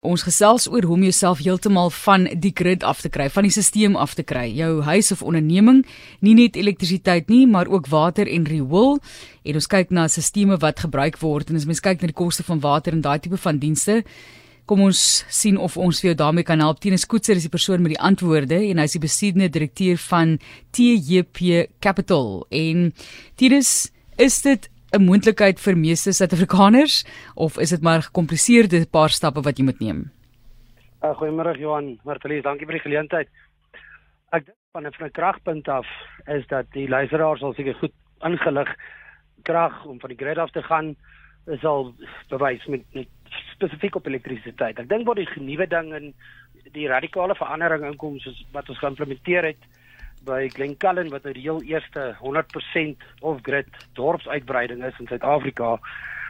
Ons gesels oor hoe om jouself heeltemal van die grid af te kry, van die stelsel af te kry. Jou huis of onderneming, nie net elektrisiteit nie, maar ook water en riool. En ons kyk na stelsels wat gebruik word en as mens kyk na die koste van water en daai tipe van dienste, kom ons sien of ons vir jou daarmee kan help. Tinus Koetser is die persoon met die antwoorde en hy is die besittende direkteur van TJP Capital. En Tinus, is dit 'n moontlikheid vir meeste Suid-Afrikaners of is dit maar gekompliseerde paar stappe wat jy moet neem? Uh, Goeiemôre Johan, Martelies, dankie vir die geleentheid. Ek dink van 'n van 'n kragpunt af is dat die luisteraars al seker goed ingelig krag om van die grid af te gaan is al bewys met, met spesifiek op elektrisiteit. Ek dink wat die nuwe ding in die radikale verandering inkom soos wat ons geïmplementeer het by Glencullen wat 'n reël eerste 100% off-grid dorpsuitbreiding is in Suid-Afrika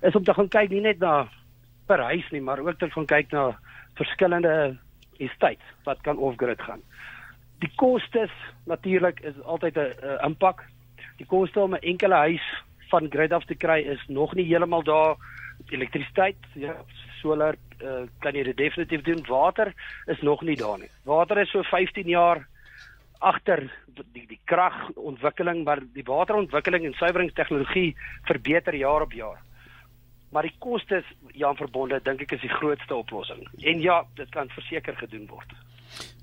is om te gaan kyk nie net na per huis nie, maar ook te gaan kyk na verskillende estates wat kan off-grid gaan. Die kostes natuurlik is altyd 'n impak. Die koste om 'n enkele huis van grid af te kry is nog nie heeltemal daar. Elektrisiteit, ja, solar uh, kan jy dit definitief doen. Water is nog nie daar nie. Water is so 15 jaar agter die die kragontwikkeling maar die waterontwikkeling en suiweringstegnologie verbeter jaar op jaar. Maar die kostes ja verbonde dink ek is die grootste oplossing. En ja, dit kan verseker gedoen word.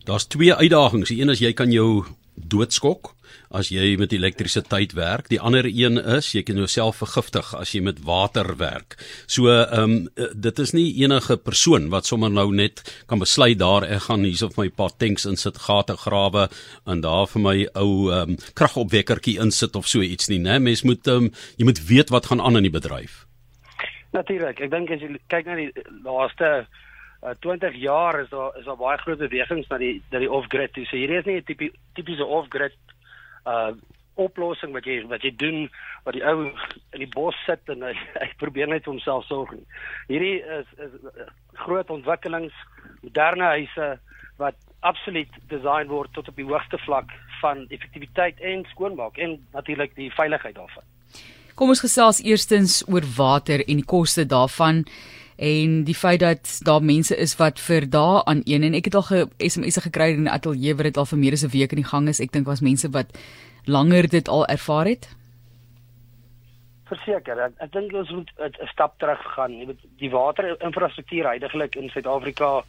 Daar's twee uitdagings. Die een is jy kan jou doodskok as jy met elektrisiteit werk. Die ander een is jy kan jouself vergiftig as jy met water werk. So ehm um, dit is nie enige persoon wat sommer nou net kan besluit daar ek gaan hierso vir my paar tanks insit, gate grawe en daar vir my ou ehm um, kragopwekkertjie insit of so iets nie, né? Mens moet ehm um, jy moet weet wat gaan aan in die bedryf. Natuurlik. Ek dink as jy kyk na die laaste uh, 20 jaar is daar is daar baie groot bewegings na die na die off-grid. So hierdie is nie 'n tipe tipiese off-grid uh oplossing wat jy wat jy doen wat die ou in die bos sit en hy, hy probeer net vir homself sorg nie. Hierdie is is uh, groot ontwikkelings, moderne huise wat absoluut design word tot op die hoogste vlak van effektiwiteit en skoonmaak en natuurlik die veiligheid daarvan. Kom ons gesels eerstens oor water en die koste daarvan en die feit dat daar mense is wat vir dae aan een en ek het al ge SMS'e gekry in 'n ateljee wat dit al vir meer as 'n week in die gang is. Ek dink was mense wat langer dit al ervaar het. Verseker, ek, ek dink ons moet 'n stap terug gaan. Jy weet die waterinfrastruktuur heidaglik in Suid-Afrika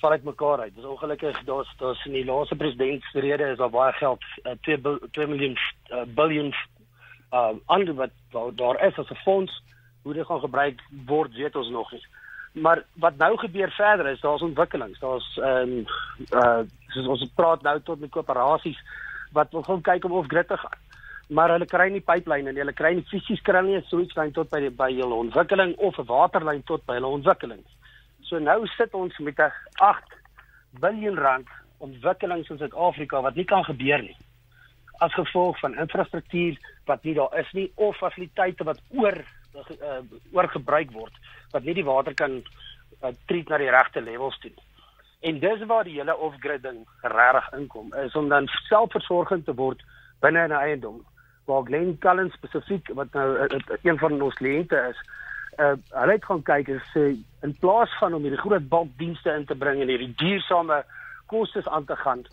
val uit mekaar uit. Dis ongelukkig daar's daar's in die laaste presidentsrede is daar baie geld, 2 uh, 2 miljoen uh, biljoen uh ander wat daar is as 'n fonds hoe dit gaan gebruik word weet ons nog nie. Maar wat nou gebeur verder is daar's ontwikkelings. Daar's ehm um, uh ons praat nou tot met koöperasies wat wil gaan kyk om of grid te gaan. Maar hulle kry nie pyplyne en hulle kry nie fisies kry nie so iets lyn tot by die, by hulle ontwikkeling of 'n waterlyn tot by hulle ontwikkeling. So nou sit ons met 'n 8 biljoen rand ontwikkelings in Suid-Afrika wat nie kan gebeur nie as gevolg van infrastruktuur wat nie daar is nie of fasiliteite wat oor uh, oorgebruik word wat nie die water kan uh, treat na die regte levels toe. En dis waar die hele off-grid ding regtig inkom is om dan selfversorgend te word binne 'n eiendom. Waar Glen Cullen spesifiek wat nou uh, een van ons kliënte is, uh, hulle het gaan kyk en sê in plaas van om hierdie groot bulkdienste in te bring en hierdie duursame kostes aan te gaan,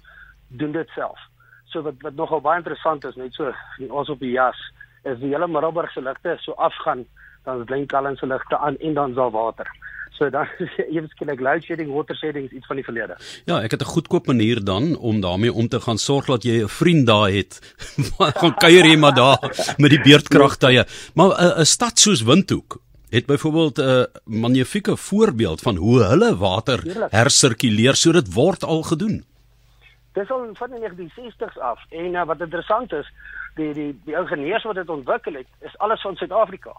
doen dit self. So wat wat nogal baie interessant is, net so ons op die jas is die hele Middelburg se ligte so afgaan dan is Glencullen se ligte aan en dan sal water. So dan is eers skielik load shedding, water shedding iets van die verlede. Ja, ek het 'n goedkoop manier dan om daarmee om te gaan sorg dat jy 'n vriend daar het. gaan kuier jy maar daar met die beurtkragtye. Maar 'n stad soos Windhoek het byvoorbeeld 'n magnifieke voorbeeld van hoe hulle water hersirkuleer so dit word al gedoen. Dis al van die 1960s af en uh, wat interessant is, die die die ingenieurs wat dit ontwikkel het, is alles van Suid-Afrika.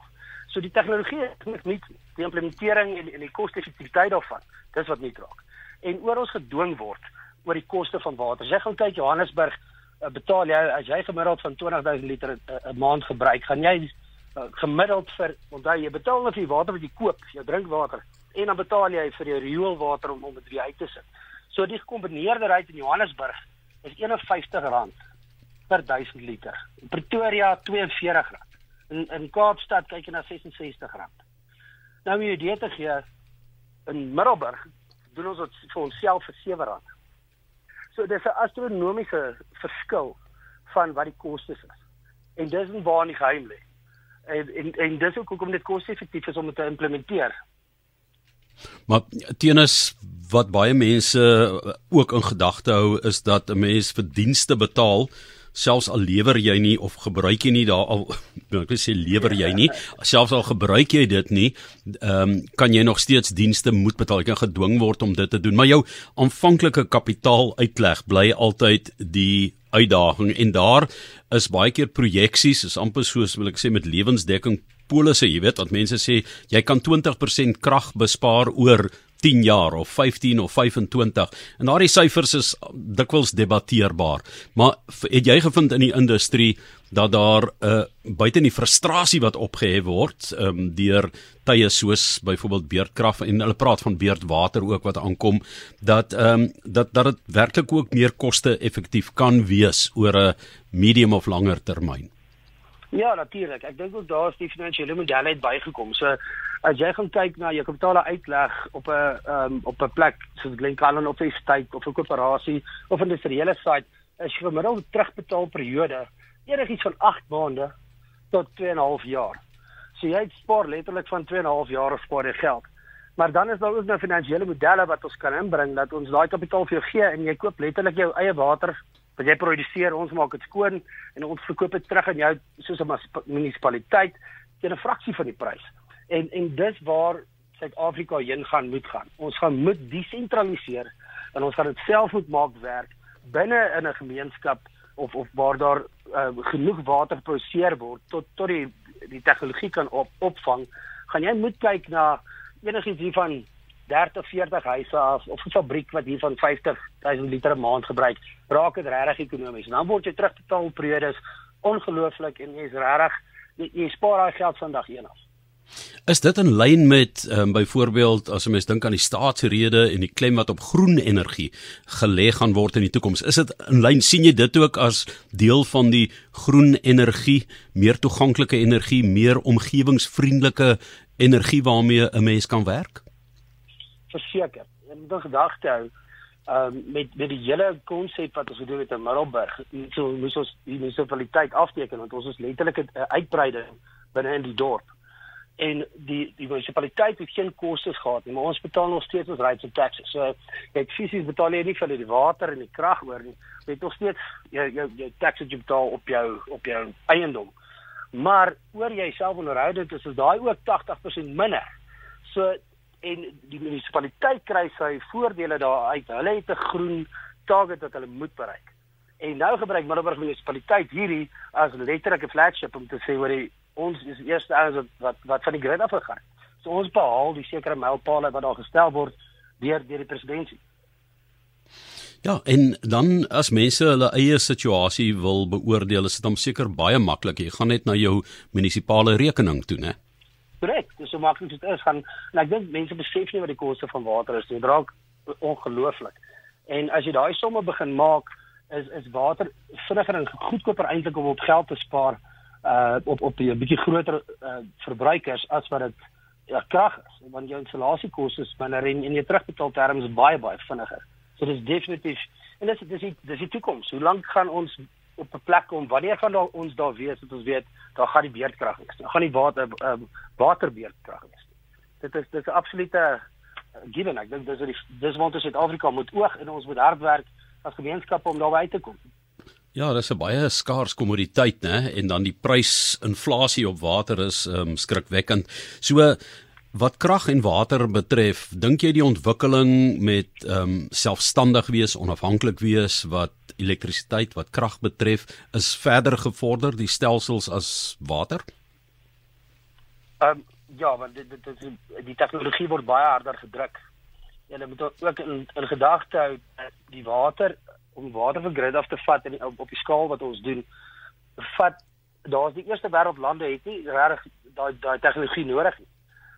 So die tegnologie is nie nie die implementering en, en die koste-effektiwiteit daarvan. Dis wat nie raak. En oor ons gedwing word oor die koste van water. As jy gaan kyk Johannesburg uh, betaal jy as jy gemiddeld van 20000 liter eh, 'n uh, maand gebruik, gaan jy uh, gemiddeld vir onthou jy betaal net vir water wat jy koop, jou drinkwater en dan betaal jy vir jou rioolwater om om dit weer uit te sit. So die gekombineerde ry in Johannesburg is R51 per 1000 liter. In Pretoria R42. In in Kaapstad kyk jy na R66. Nou om jy dit te gee, in Middelburg doen ons dit vir onsself vir R7. So dis 'n astronomiese verskil van wat die kostes is. En dis waar die geheim lê. En en, en dis ook hoekom dit koste-effektief is om dit te implementeer. Maar teenoor wat baie mense ook in gedagte hou is dat 'n mens vir dienste betaal selfs al lewer jy nie of gebruik jy nie daar al ek wil sê lewer jy nie selfs al gebruik jy dit nie ehm um, kan jy nog steeds dienste moet betaal. Jy kan gedwing word om dit te doen. Maar jou aanvanklike kapitaal uitleg bly altyd die uitdaging. En daar is baie keer projeksies is amper soos wil ek sê met lewensdekking polisse jy weet wat mense sê jy kan 20% krag bespaar oor 10 jaar of 15 of 25 en daardie syfers is dikwels debatteerbaar. Maar het jy gevind in die industrie dat daar 'n uh, buite die frustrasie wat opgehef word um, deur tye soos byvoorbeeld beerdkrag en hulle praat van beerdwater ook wat aankom dat um, dat dat dit werklik ook meer koste effektief kan wees oor 'n medium of langer termyn Ja, natuurlik. Ek dink ook daar is die finansiële model uit bygekom. So as jy gaan kyk na jou kapitaal uitleg op 'n um, op 'n plek soos Glencairn of Estate of 'n koöperasie of 'n industriële site, is jy gemiddeld terugbetaalperiode enigiets van 8 maande tot 2 en 'n half jaar. So jy spaar letterlik van 2 en 'n half jaar of spaar jy geld. Maar dan is daar ook nou finansiële modelle wat ons kan inbring dat ons daai kapitaal vir jou gee en jy koop letterlik jou eie water wat jy produseer, ons maak dit skoon en ons verkoop dit terug aan jou soos 'n munisipaliteit teen 'n fraksie van die prys. En en dis waar Suid-Afrika heen gaan moet gaan. Ons gaan moet desentraliseer en ons gaan dit self moet maak werk binne in 'n gemeenskap of of waar daar uh, genoeg water geproduseer word tot tot die die tegnologie kan op, opvang. Gaan jy moet kyk na enigiets hiervan 30 40 huise af of 'n fabriek wat hiervan 50 000 liter 'n maand gebruik, raak dit regtig ekonomies. Dan word jy terugbetaal periodes ongelooflik en jy's regtig jy, jy spaar daai geld vandag een af. Is dit in lyn met um, byvoorbeeld as 'n mens dink aan die staatsrede en die klem wat op groen energie gelê gaan word in die toekoms? Is dit in lyn sien jy dit ook as deel van die groen energie, meer toeganklike energie, meer omgewingsvriendelike energie waarmee 'n mens kan werk? Verseker. Jy moet in gedagte hou ehm um, met met die hele konsep wat ons gedoen het in Middelburg. So moes ons die munisipaliteit afteken want ons is letterlik 'n uitbreiding binne in die dorp. En die die munisipaliteit het geen kostes gehad nie, maar ons betaal nog steeds ons rates en taxes. So jy fisies betaal jy nie vir die water en die krag oor nie. Jy het nog steeds jou jou jou taxes jy betaal op jou op jou eiendom. Maar oor jy self onderhoudend is, is daai ook 80% minder. So en die munisipaliteit kry sy voordele daaruit. Hulle het 'n groen target wat hulle moet bereik. En nou gebruik Middelburg munisipaliteit hierdie as letterlik 'n flagship om te sê oor die ons is die eerste ouens wat, wat wat van die grid af gegaan. So ons behaal die sekere mylpaale wat daar gestel word deur deur die presidentskap. Ja, en dan as mense hulle eie situasie wil beoordeel, is dit dan seker baie maklik. Jy gaan net na jou munisipale rekening toe, né? Korrek, dis so maklik dit is gaan en ek dink mense besef nie wat die koste van water is nie. Dit raak ongelooflik. En as jy daai somme begin maak, is is water vinniger en goedkoper eintlik om op geld te spaar uh op op 'n bietjie groter uh verbruikers as wat dit ja krag is. Want jou installasiekoste is minder en en jy terugbetaal terme is baie baie vinniger. So dis definitief en dis dis die, dis die toekoms. Hoe lank gaan ons op 'n plek kom wanneer gaan daar ons daar wees dat ons weet daar gaan die beerdkrag wees. Dan gaan die water uh, waterbeerdkrag wees. Dit is dit is 'n absolute uh, given. Ek dink dis dis wat ons Suid-Afrika moet oog en ons moet hard werk as gemeenskap om daar uit te kom. Ja, dis 'n baie skaars kommoditeit, né? En dan die prysinflasie op water is um, skrikwekkend. So Wat krag en water betref, dink jy die ontwikkeling met ehm um, selfstandig wees, onafhanklik wees wat elektrisiteit, wat krag betref, is verder gevorder die stelsels as water? Ehm um, ja, want dit dit die, die tegnologie word baie harder gedruk. Jy moet ook in, in gedagte hou die water om water van grid af te vat in op, op die skaal wat ons doen, vat daar's die eerste wêreldlande het nie regtig daai daai tegnologie nodig nie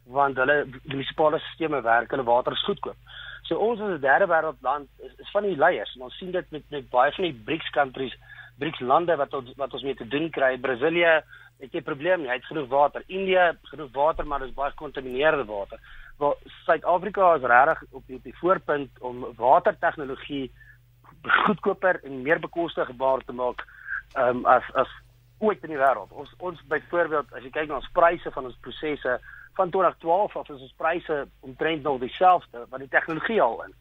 want hulle munisipale stelsels werk, hulle water is goedkoop. So ons as 'n derde wêreldland is, is van die leiers ons sien dit met met baie van die BRICS countries, BRICS lande wat ons wat ons mee te doen kry, Brasilië het 'n probleem. Hy het genoeg water. Indië het genoeg water, maar dis baie gekontamineerde water. Waar Suid-Afrika is regtig op die op die voorpunt om watertegnologie goedkoper en meer bekostigbaar te maak um, as as ooit in die wêreld. Ons ons byvoorbeeld as jy kyk na ons pryse van ons prosesse van 2012 af is ons pryse omtrent nog dieselfde wat die tegnologie al in.